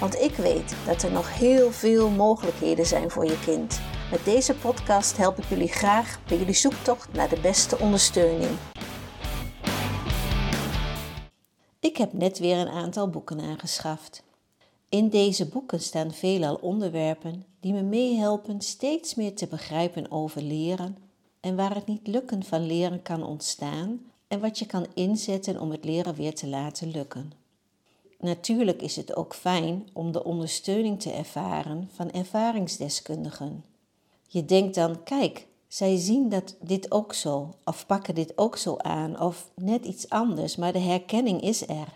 Want ik weet dat er nog heel veel mogelijkheden zijn voor je kind. Met deze podcast help ik jullie graag bij jullie zoektocht naar de beste ondersteuning. Ik heb net weer een aantal boeken aangeschaft. In deze boeken staan veelal onderwerpen die me meehelpen steeds meer te begrijpen over leren en waar het niet lukken van leren kan ontstaan en wat je kan inzetten om het leren weer te laten lukken. Natuurlijk is het ook fijn om de ondersteuning te ervaren van ervaringsdeskundigen. Je denkt dan, kijk, zij zien dat dit ook zo, of pakken dit ook zo aan, of net iets anders, maar de herkenning is er.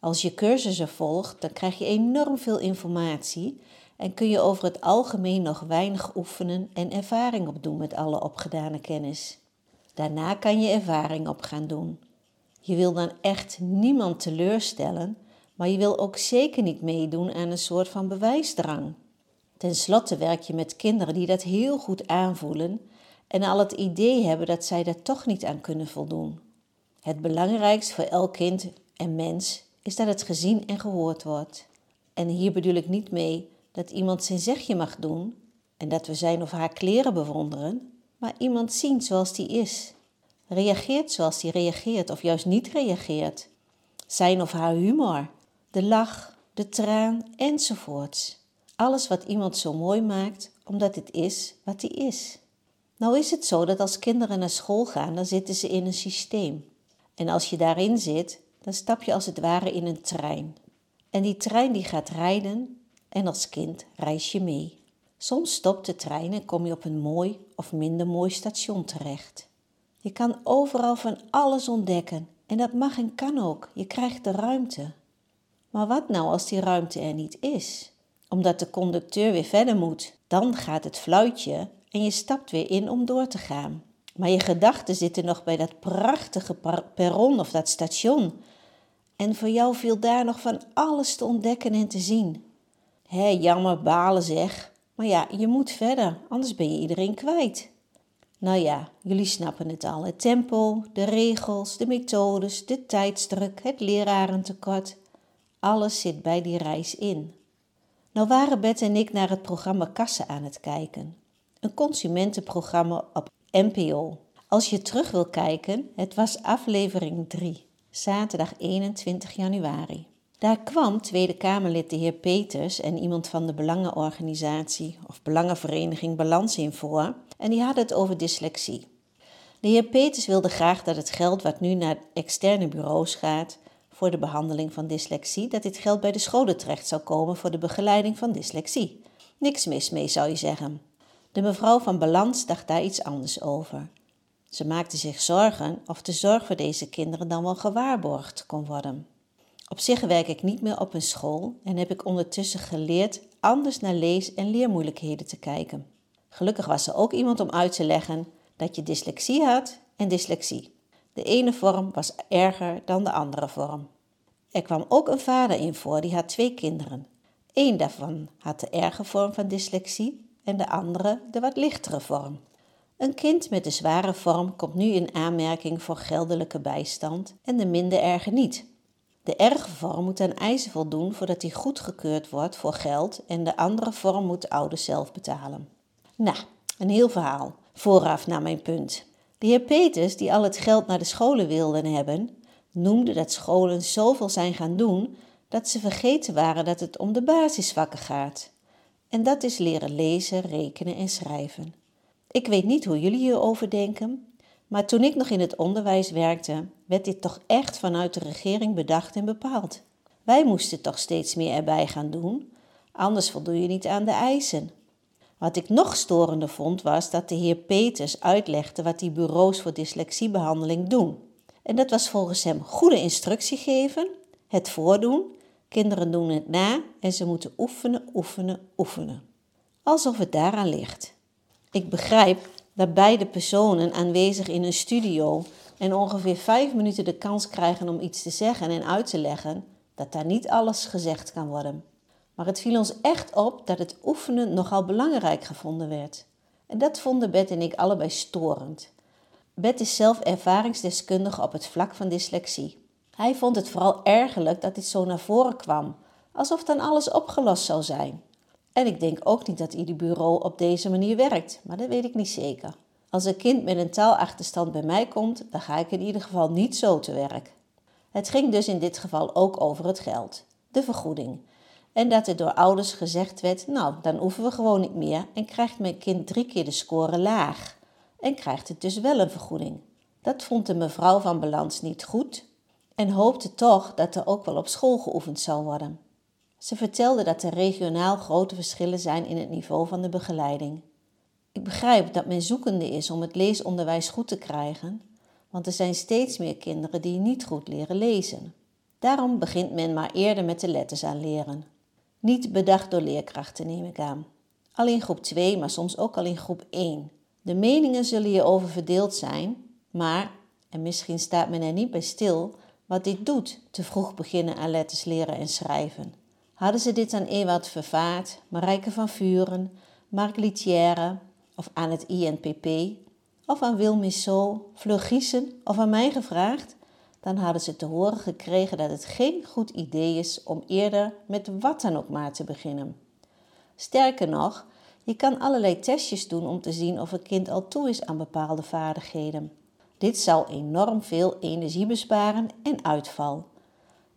Als je cursussen volgt, dan krijg je enorm veel informatie en kun je over het algemeen nog weinig oefenen en ervaring opdoen met alle opgedane kennis. Daarna kan je ervaring op gaan doen. Je wil dan echt niemand teleurstellen, maar je wil ook zeker niet meedoen aan een soort van bewijsdrang. Ten slotte werk je met kinderen die dat heel goed aanvoelen en al het idee hebben dat zij daar toch niet aan kunnen voldoen. Het belangrijkste voor elk kind en mens is dat het gezien en gehoord wordt. En hier bedoel ik niet mee dat iemand zijn zegje mag doen en dat we zijn of haar kleren bewonderen, maar iemand zien zoals die is. Reageert zoals die reageert of juist niet reageert. Zijn of haar humor, de lach, de traan enzovoorts. Alles wat iemand zo mooi maakt, omdat het is wat hij is. Nou is het zo dat als kinderen naar school gaan, dan zitten ze in een systeem. En als je daarin zit, dan stap je als het ware in een trein. En die trein die gaat rijden en als kind reis je mee. Soms stopt de trein en kom je op een mooi of minder mooi station terecht. Je kan overal van alles ontdekken en dat mag en kan ook. Je krijgt de ruimte. Maar wat nou als die ruimte er niet is? Omdat de conducteur weer verder moet, dan gaat het fluitje en je stapt weer in om door te gaan. Maar je gedachten zitten nog bij dat prachtige perron of dat station. En voor jou viel daar nog van alles te ontdekken en te zien. Hé, jammer, balen zeg. Maar ja, je moet verder, anders ben je iedereen kwijt. Nou ja, jullie snappen het al. Het tempo, de regels, de methodes, de tijdsdruk, het lerarentekort. Alles zit bij die reis in. Nou waren Bet en ik naar het programma Kassen aan het kijken. Een consumentenprogramma op NPO. Als je terug wil kijken, het was aflevering 3, zaterdag 21 januari. Daar kwam Tweede Kamerlid de heer Peters en iemand van de belangenorganisatie of belangenvereniging Balans in voor en die hadden het over dyslexie. De heer Peters wilde graag dat het geld wat nu naar externe bureaus gaat voor de behandeling van dyslexie, dat dit geld bij de scholen terecht zou komen voor de begeleiding van dyslexie. Niks mis mee, zou je zeggen. De mevrouw van Balans dacht daar iets anders over. Ze maakte zich zorgen of de zorg voor deze kinderen dan wel gewaarborgd kon worden. Op zich werk ik niet meer op een school en heb ik ondertussen geleerd anders naar lees- en leermoeilijkheden te kijken. Gelukkig was er ook iemand om uit te leggen dat je dyslexie had en dyslexie. De ene vorm was erger dan de andere vorm. Er kwam ook een vader in voor die had twee kinderen. Eén daarvan had de erge vorm van dyslexie en de andere de wat lichtere vorm. Een kind met de zware vorm komt nu in aanmerking voor geldelijke bijstand en de minder erge niet. De erge vorm moet aan eisen voldoen voordat hij goedgekeurd wordt voor geld en de andere vorm moet de ouder zelf betalen. Nou, een heel verhaal. Vooraf naar mijn punt. De heer Peters, die al het geld naar de scholen wilden hebben, noemde dat scholen zoveel zijn gaan doen dat ze vergeten waren dat het om de basisvakken gaat. En dat is leren lezen, rekenen en schrijven. Ik weet niet hoe jullie hierover denken, maar toen ik nog in het onderwijs werkte, werd dit toch echt vanuit de regering bedacht en bepaald. Wij moesten toch steeds meer erbij gaan doen, anders voldoe je niet aan de eisen. Wat ik nog storender vond was dat de heer Peters uitlegde wat die bureaus voor dyslexiebehandeling doen. En dat was volgens hem goede instructie geven, het voordoen, Kinderen doen het na en ze moeten oefenen, oefenen, oefenen. Alsof het daaraan ligt. Ik begrijp dat beide personen aanwezig in een studio en ongeveer vijf minuten de kans krijgen om iets te zeggen en uit te leggen, dat daar niet alles gezegd kan worden. Maar het viel ons echt op dat het oefenen nogal belangrijk gevonden werd. En dat vonden Bet en ik allebei storend. Bet is zelf ervaringsdeskundige op het vlak van dyslexie. Hij vond het vooral ergerlijk dat dit zo naar voren kwam, alsof dan alles opgelost zou zijn. En ik denk ook niet dat ieder bureau op deze manier werkt, maar dat weet ik niet zeker. Als een kind met een taalachterstand bij mij komt, dan ga ik in ieder geval niet zo te werk. Het ging dus in dit geval ook over het geld, de vergoeding. En dat er door ouders gezegd werd: Nou, dan oefenen we gewoon niet meer en krijgt mijn kind drie keer de score laag. En krijgt het dus wel een vergoeding. Dat vond de mevrouw van Balans niet goed en hoopte toch dat er ook wel op school geoefend zou worden. Ze vertelde dat er regionaal grote verschillen zijn in het niveau van de begeleiding. Ik begrijp dat men zoekende is om het leesonderwijs goed te krijgen, want er zijn steeds meer kinderen die niet goed leren lezen. Daarom begint men maar eerder met de letters aan leren. Niet bedacht door leerkrachten, neem ik aan. Al in groep 2, maar soms ook al in groep 1. De meningen zullen hierover verdeeld zijn, maar, en misschien staat men er niet bij stil, wat dit doet, te vroeg beginnen aan letters leren en schrijven. Hadden ze dit aan Ewald Vervaart, Marijke van Vuren, Marc Litière of aan het INPP of aan Wil Missot, Fleur of aan mij gevraagd, dan hadden ze te horen gekregen dat het geen goed idee is om eerder met wat dan ook maar te beginnen. Sterker nog, je kan allerlei testjes doen om te zien of een kind al toe is aan bepaalde vaardigheden. Dit zal enorm veel energie besparen en uitval.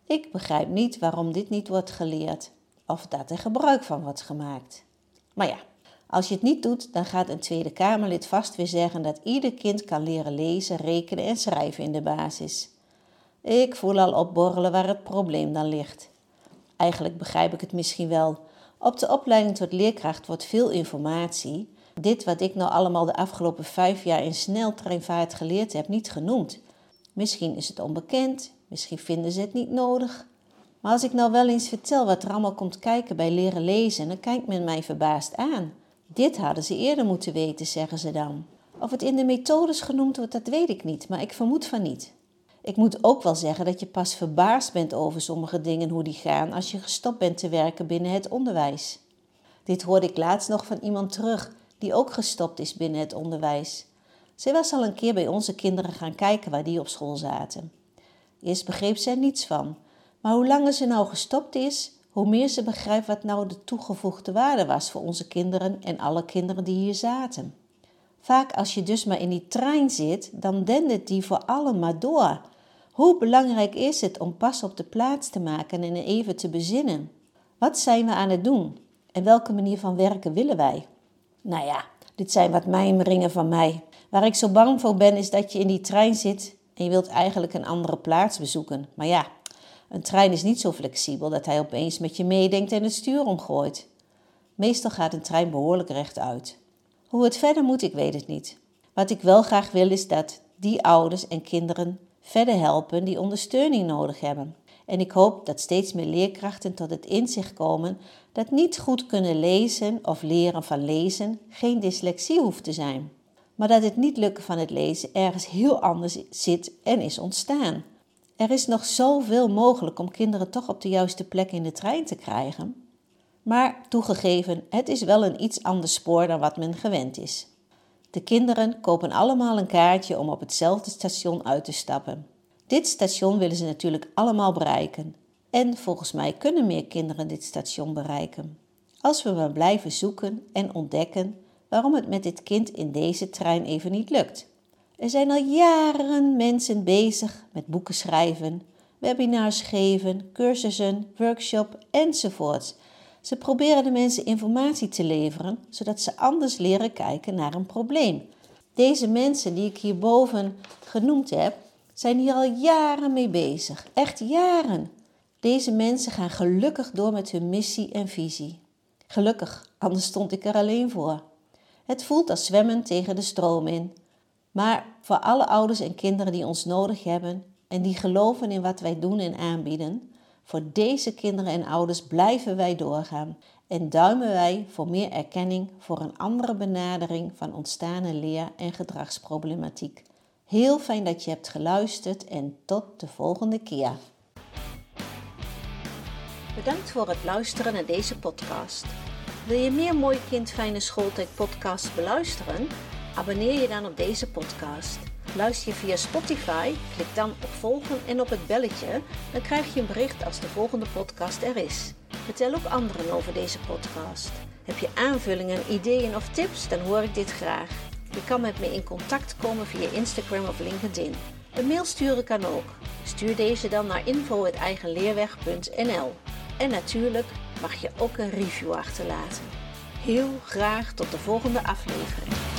Ik begrijp niet waarom dit niet wordt geleerd of dat er gebruik van wordt gemaakt. Maar ja, als je het niet doet, dan gaat een Tweede Kamerlid vast weer zeggen dat ieder kind kan leren lezen, rekenen en schrijven in de basis. Ik voel al opborrelen waar het probleem dan ligt. Eigenlijk begrijp ik het misschien wel. Op de opleiding tot leerkracht wordt veel informatie, dit wat ik nou allemaal de afgelopen vijf jaar in sneltreinvaart geleerd heb, niet genoemd. Misschien is het onbekend, misschien vinden ze het niet nodig. Maar als ik nou wel eens vertel wat er allemaal komt kijken bij leren lezen, dan kijkt men mij verbaasd aan. Dit hadden ze eerder moeten weten, zeggen ze dan. Of het in de methodes genoemd wordt, dat weet ik niet, maar ik vermoed van niet. Ik moet ook wel zeggen dat je pas verbaasd bent over sommige dingen hoe die gaan als je gestopt bent te werken binnen het onderwijs. Dit hoorde ik laatst nog van iemand terug die ook gestopt is binnen het onderwijs. Zij was al een keer bij onze kinderen gaan kijken waar die op school zaten. Eerst begreep er niets van, maar hoe langer ze nou gestopt is, hoe meer ze begrijpt wat nou de toegevoegde waarde was voor onze kinderen en alle kinderen die hier zaten. Vaak als je dus maar in die trein zit, dan dendert die voor allen maar door. Hoe belangrijk is het om pas op de plaats te maken en even te bezinnen? Wat zijn we aan het doen? En welke manier van werken willen wij? Nou ja, dit zijn wat mijmeringen van mij. Waar ik zo bang voor ben is dat je in die trein zit en je wilt eigenlijk een andere plaats bezoeken. Maar ja, een trein is niet zo flexibel dat hij opeens met je meedenkt en het stuur omgooit. Meestal gaat een trein behoorlijk rechtuit. Hoe het verder moet, ik weet het niet. Wat ik wel graag wil is dat die ouders en kinderen verder helpen die ondersteuning nodig hebben. En ik hoop dat steeds meer leerkrachten tot het inzicht komen dat niet goed kunnen lezen of leren van lezen geen dyslexie hoeft te zijn, maar dat het niet lukken van het lezen ergens heel anders zit en is ontstaan. Er is nog zoveel mogelijk om kinderen toch op de juiste plek in de trein te krijgen. Maar toegegeven, het is wel een iets ander spoor dan wat men gewend is. De kinderen kopen allemaal een kaartje om op hetzelfde station uit te stappen. Dit station willen ze natuurlijk allemaal bereiken. En volgens mij kunnen meer kinderen dit station bereiken. Als we maar blijven zoeken en ontdekken waarom het met dit kind in deze trein even niet lukt. Er zijn al jaren mensen bezig met boeken schrijven, webinars geven, cursussen, workshop enzovoorts. Ze proberen de mensen informatie te leveren, zodat ze anders leren kijken naar een probleem. Deze mensen die ik hierboven genoemd heb, zijn hier al jaren mee bezig. Echt jaren. Deze mensen gaan gelukkig door met hun missie en visie. Gelukkig, anders stond ik er alleen voor. Het voelt als zwemmen tegen de stroom in. Maar voor alle ouders en kinderen die ons nodig hebben en die geloven in wat wij doen en aanbieden, Voor deze kinderen en ouders blijven wij doorgaan en duimen wij voor meer erkenning voor een andere benadering van ontstane leer- en gedragsproblematiek. Heel fijn dat je hebt geluisterd en tot de volgende keer. Bedankt voor het luisteren naar deze podcast. Wil je meer Mooi Kind Fijne Schooltijd podcast beluisteren? Abonneer je dan op deze podcast. Luister je via Spotify? Klik dan op volgen en op het belletje. Dan krijg je een bericht als de volgende podcast er is. Vertel ook anderen over deze podcast. Heb je aanvullingen, ideeën of tips? Dan hoor ik dit graag. Je kan met me in contact komen via Instagram of LinkedIn. Een mail sturen kan ook. Stuur deze dan naar info.eigenleerweg.nl En natuurlijk mag je ook een review achterlaten. Heel graag tot de volgende aflevering.